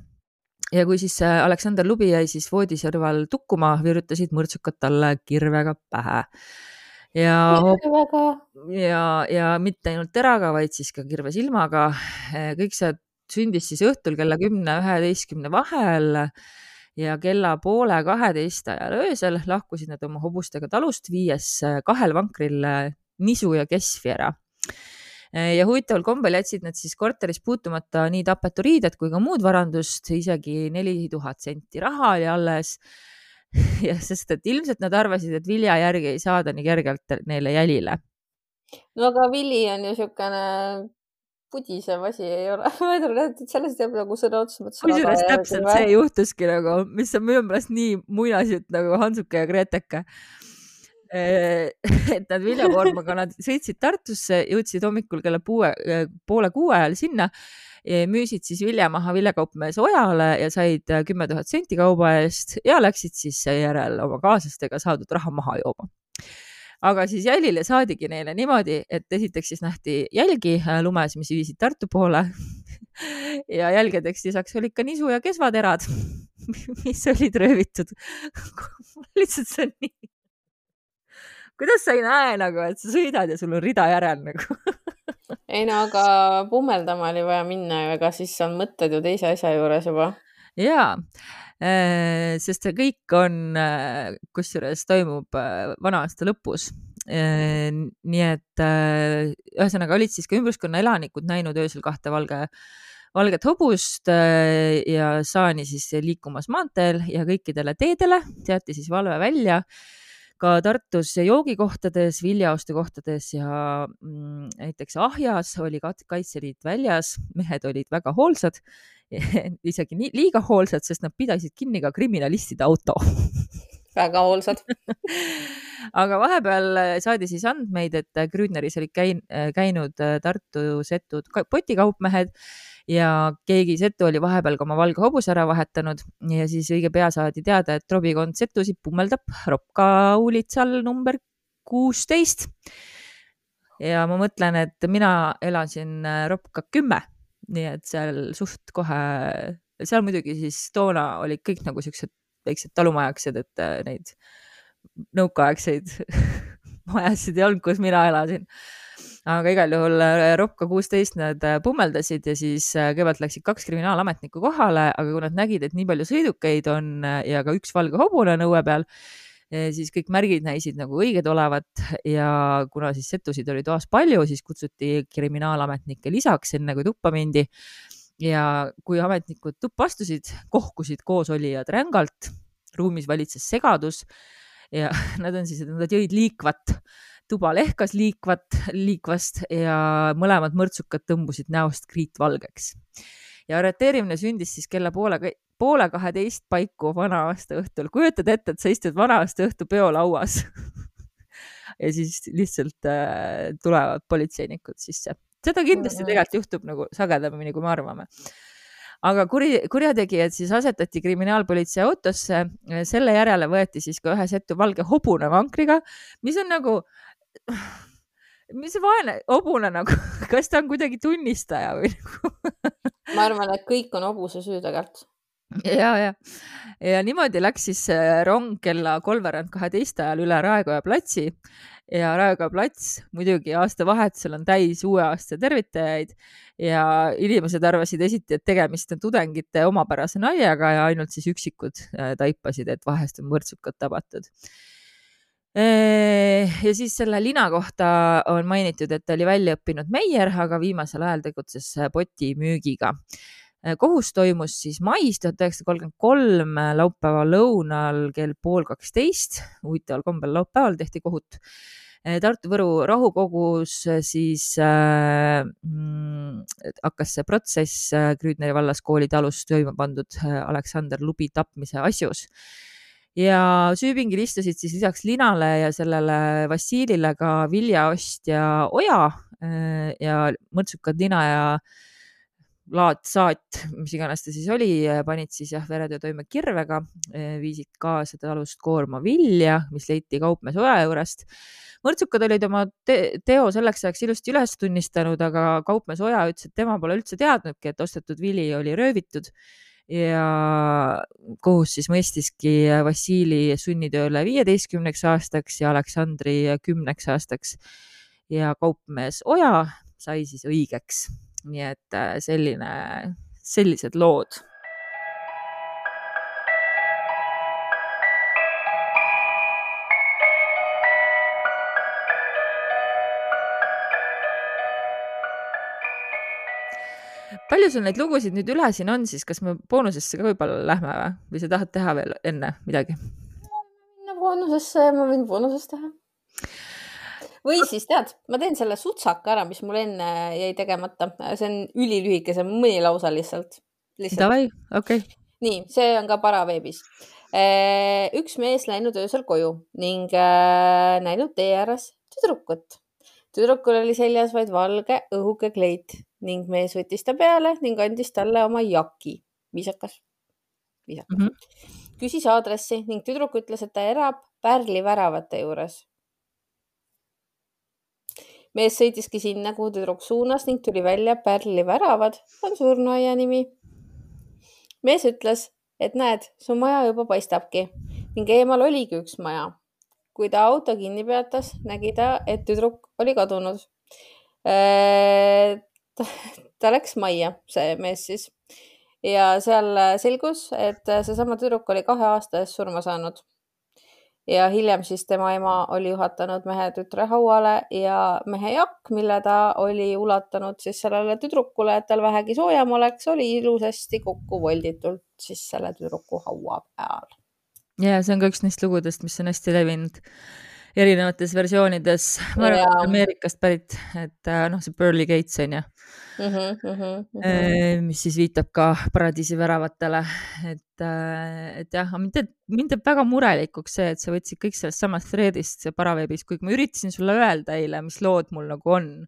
Ja kui siis Aleksander Lubi jäi siis voodiserval tukkuma, virutasid mõrtsukad talle kirvega pähe. Ja, ja, ja mitte ainult teraga, vaid siis ka kirvesilmaga. kõik see sündis siis õhtul kella kümne, üheteistkümne vahel ja kella poole kaheteist ajal öösel lahkusid nad oma hobustega talust, viies kahel vankril nisu ja kesvi ära ja huvitaval kombel jätsid nad siis korteris puutumata nii tapetu riided kui ka muud varandust, isegi neli tuhat senti raha oli alles ja sest, et ilmselt nad arvasid, et vilja järgi ei saada nii kergelt neile jälile. no aga vili on ju niisugune pudisev asi, ei ole ma ei tea, sellest jääb nagu sõna otseses mõttes. kusjuures täpselt see juhtuski nagu, mis on minu meelest nii muinasjutt nagu Hansuke ja Greteke et nad viljakoormaga, nad sõitsid Tartusse, jõudsid hommikul kella puue, poole kuue ajal sinna müüsid siis vilja maha viljakaupmees Ojale ja said äh, kümme tuhat senti kauba eest ja läksid siis seejärel oma kaaslastega saadud raha maha jooma aga siis jälile saadigi neile niimoodi, et esiteks siis nähti jälgi äh, lumes, mis viisid Tartu poole ja jälgedeks lisaks olid ka nisu ja kesvaterad, mis olid röövitud lihtsalt see on nii. Kuidas sa ei näe nagu, et sa sõidad ja sul on rida järel nagu ei no aga pummeldama oli vaja minna ju, ega siis on mõtted ju teise asja juures juba. ja, äh, sest see kõik on, äh, kusjuures toimub äh, vana aasta lõpus. nii et ühesõnaga olid siis ka ümbruskonna elanikud näinud öösel kahte valge valget hobust ja saani siis liikumas maanteel ja kõikidele teedele seati siis valve välja ka Tartus joogikohtades, viljaostukohtades ja mm, näiteks Ahjas oli Kaitseliit väljas, mehed olid väga hoolsad isegi nii, liiga hoolsad, sest nad pidasid kinni ka kriminalistide auto. Väga hoolsad. Aga vahepeal saadi siis andmeid, et Grünneris olid käin, käinud Tartu setud potikaupmehed ja keegi setu oli vahepeal ka oma valge hobuse ära vahetanud ja siis õige pea saadi teada, et trobikond setusid pummeldab Ropka uulitsal number kuusteist. ja ma mõtlen, et mina elasin äh, Ropka kümme, nii et seal suht kohe, seal muidugi siis toona olid kõik nagu siuksed väiksed talumajakesed, et äh, neid nõukaaegseid majasid ei olnud, kus mina elasin aga igal juhul äh, Ropka kuusteist nad äh, pummeldasid ja siis äh, kõigepealt läksid kaks kriminaalametnikku kohale, aga kui nad nägid, et nii palju sõidukeid on ja ka üks valge hobune on õue peal, siis kõik märgid näisid nagu õiged olevat. Ja kuna siis settusid oli toas palju, siis kutsuti kriminaalametnikke lisaks, enne kui tuppa mindi. ja kui ametnikud tuppa astusid, kohkusid koosolijad rängalt, ruumis valitses segadus ja nad on siis, nad jõid liikvat tuba lehkas liikvat, liikvast ja mõlemad mõrtsukad tõmbusid näost kriitvalgeks. ja arreteerimine sündis siis kella poole, poole kaheteist paiku vana aasta õhtul. kujutad ette, et sa istud vana aasta õhtu peolauas ja siis lihtsalt äh, tulevad politseinikud sisse. seda kindlasti tegelikult juhtub nagu sagedamini, kui me arvame aga kuri, kurjategijad siis asetati kriminaalpolitsei autosse. selle järele võeti siis ka ühe setu valge hobune vankriga, mis on nagu, mis see vaene hobune nagu, kas ta on kuidagi tunnistaja või nagu? Ma arvan, et kõik on hobuse süü tegelikult ja, ja, ja niimoodi läks siis äh, rong kella kolmveerand kaheteist ajal üle Raekoja platsi. Ja Raekoja plats muidugi aastavahetusel on täis uue aasta tervitajaid. Ja inimesed arvasid esiti, et tegemist on tudengite omapärase naljaga ja ainult siis üksikud äh, taipasid, et vahest on mõrtsukad tabatud ja siis selle lina kohta on mainitud, et ta oli väljaõppinud meier, aga viimasel ajal tegutses potimüügiga Äh, kohus toimus siis mais tuhat üheksasada kolmkümmend kolm äh, laupäeva lõunal kell pool kaksteist. huvitaval kombel laupäeval tehti kohut. Äh, Tartu-Võru rahukogus siis äh, mm, hakkas see protsess Krüüdneri vallas koolide alus toime pandud Aleksander Lubi tapmise asjus ja süüpingil istusid siis lisaks Linale ja sellele Vassilile ka viljaostja Oja ja mõrtsukad Lina ja laat, saat, mis iganes ta siis oli, panid siis jah, veretöö toime kirvega, viisid ka seda alust koorma vilja, mis leiti kaupmees oja juurest. mõrtsukad olid oma te teo selleks ajaks ilusti üles tunnistanud, aga kaupmees Oja ütles, et tema pole üldse teadnudki, et ostetud vili oli röövitud ja kohus siis mõistiski Vassili sunnitööle viieteistkümneks aastaks ja Aleksandri kümneks aastaks. Ja kaupmees Oja sai siis õigeks. Nii et äh, selline, sellised lood palju sul neid lugusid nüüd üle siin on, siis? Kas me boonusesse ka võib-olla lähme või, või sa tahad teha veel enne midagi? minna boonusesse, ma võin boonusest teha. Või siis tead, ma teen selle sutsaka ära, mis mul enne jäi tegemata, see on ülilühike, see on mõni lausa lihtsalt, lihtsalt.. Davai, okei. Okay.. nii, see on ka paraveebis. Äh, üks mees läinud öösel koju ning äh, näinud tee ääres tüdrukut. Tüdrukul oli seljas vaid valge õhuke kleit ning mees võttis ta peale ning andis talle oma jaki. viisakas, viisakas mm. -hmm. küsis aadressi ning tüdruk ütles, et ta elab Pärli väravate juures mees sõitiski sinna, kuhu tüdruk suunas ning tuli välja Pärli väravad on surnuaia nimi. mees ütles, et näed, su maja juba paistabki ning eemal oligi üks maja. Kui ta auto kinni peatas, nägi ta, et tüdruk oli kadunud. Äh, ta läks majja, see mees siis ja seal selgus, et seesama tüdruk oli kahe aasta eest surma saanud ja hiljem siis tema ema oli juhatanud mehe tütre hauale ja mehe jakk, mille ta oli ulatanud siis sellele tüdrukule, et tal vähegi soojem oleks, oli ilusasti kokku volditult siis selle tüdruku haua peal. Ja see on ka üks neist lugudest, mis on hästi levinud erinevates versioonides. ma arvan, et Ameerikast pärit, et äh, noh, see Pearly Gates on ju mm. -hmm, mm -hmm. mis siis viitab ka paradiisi väravatele, et, äh, et jah, mind teeb, mind teeb väga murelikuks see, et sa võtsid kõik sellest samast thread'ist paraveebis, kuigi ma üritasin sulle öelda eile, mis lood mul nagu on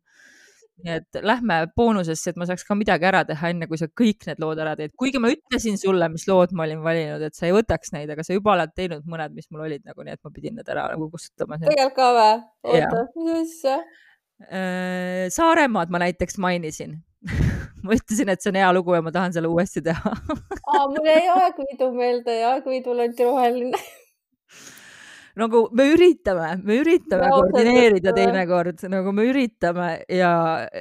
nii et lähme boonusesse, et ma saaks ka midagi ära teha, enne kui sa kõik need lood ära teed, kuigi ma ütlesin sulle, mis lood ma olin valinud, et sa ei võtaks neid, aga sa juba oled teinud mõned, mis mul olid nagu nii, et ma pidin need ära nagu kustutama. tegelikult ka või? oota, mis asja? Äh, Saaremaad ma näiteks mainisin ma ütlesin, et see on hea lugu ja ma tahan selle uuesti teha aa, mul jäi Aegviidu meelde ja Aegviidul anti roheline nagu me üritame, me üritame no, koordineerida teinekord, nagu me üritame ja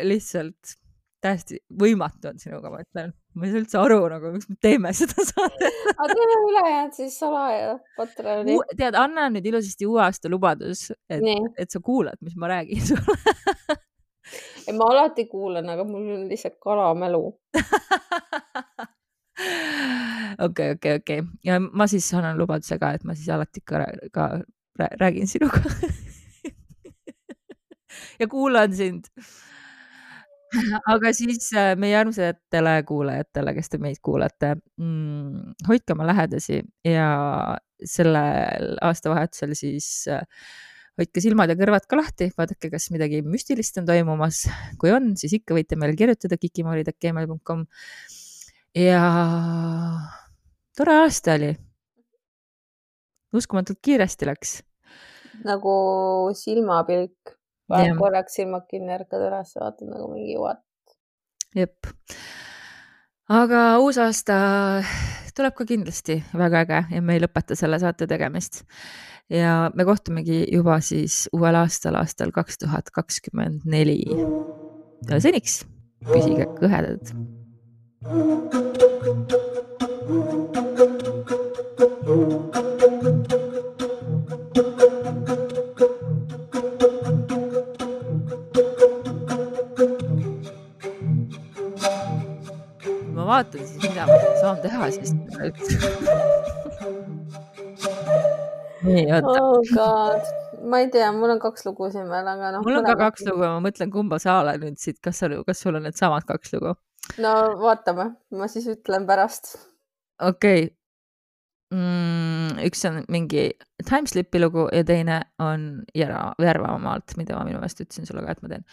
lihtsalt täiesti võimatu on sinuga, ma ütlen. ma ei saa üldse aru nagu, miks me teeme seda saadet aga teeme ülejäänud siis salaja Patreoni. tead, anna nüüd ilusasti uue aasta lubadus, et, et sa kuulad, mis ma räägin sulle. Ei, ma alati kuulan, aga mul on lihtsalt kalamälu okei, okei, okei ja ma siis annan lubaduse ka, et ma siis alati ka, ka räägin sinuga ja kuulan sind. aga siis äh, meie armsatele kuulajatele, kes te meid kuulate mm,, hoidke oma lähedasi ja sellel aastavahetusel siis äh, hoidke silmad ja kõrvad ka lahti, vaadake, kas midagi müstilist on toimumas. kui on, siis ikka võite meile kirjutada kikimoorid.gmail.com. ja tore aasta oli. uskumatult kiiresti läks. nagu silmapilk paned korraks silmad kinni, ärkad üles, vaatad nagu mingi what. jep. aga uus aasta tuleb ka kindlasti väga äge ja me ei lõpeta selle saate tegemist. ja me kohtumegi juba siis uuel aastal, aastal kaks tuhat kakskümmend neli. ja seniks püsige kõhedad. Vaatan siis, mida ma saan teha siis. nii, oota. oh ma ei tea, mul on kaks lugu siin veel, aga noh. mul on ka kaks lugu ja ma mõtlen, kumba sa oled nüüd siit, kas sa, kas sul on needsamad kaks lugu? No vaatame, ma siis ütlen pärast. okei okay. mm,. üks on mingi Timeslipi lugu ja teine on Järva, Järvamaalt, mida ma minu meelest ütlesin sulle ka, et ma teen.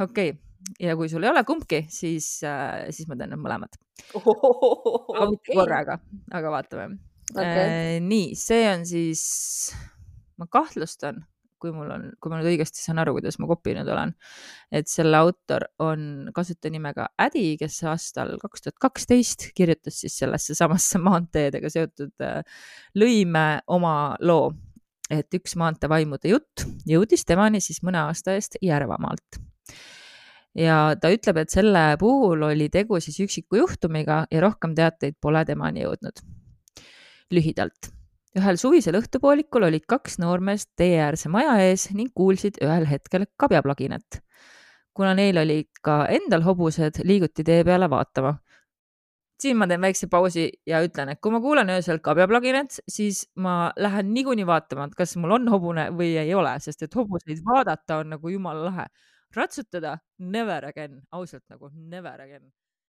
okei okay ja kui sul ei ole kumbki, siis, äh, siis ma teen need mõlemad okay.. korraga, aga vaatame okay.. Äh, nii, see on siis, ma kahtlustan, kui mul on, kui ma nüüd õigesti saan aru, kuidas ma kopinud olen, et selle autor on kasutajanimega Ädi, kes aastal kaks tuhat kaksteist kirjutas siis sellesse samasse maanteedega seotud äh, lõime oma loo, et üks maanteevaimude jutt jõudis temani siis mõne aasta eest Järvamaalt. Ja ta ütleb, et selle puhul oli tegu siis üksiku juhtumiga ja rohkem teateid pole temani jõudnud. lühidalt, ühel suvisel õhtupoolikul olid kaks noormeest teeäärse maja ees ning kuulsid ühel hetkel kabjaplaginat. kuna neil olid ka endal hobused, liiguti tee peale vaatama. siin ma teen väikse pausi ja ütlen, et kui ma kuulen öösel kabjaplaginat, siis ma lähen niikuinii vaatama, et kas mul on hobune või ei ole, sest et hobuseid vaadata on nagu jumala lahe ratsutada never again, ausalt nagu never again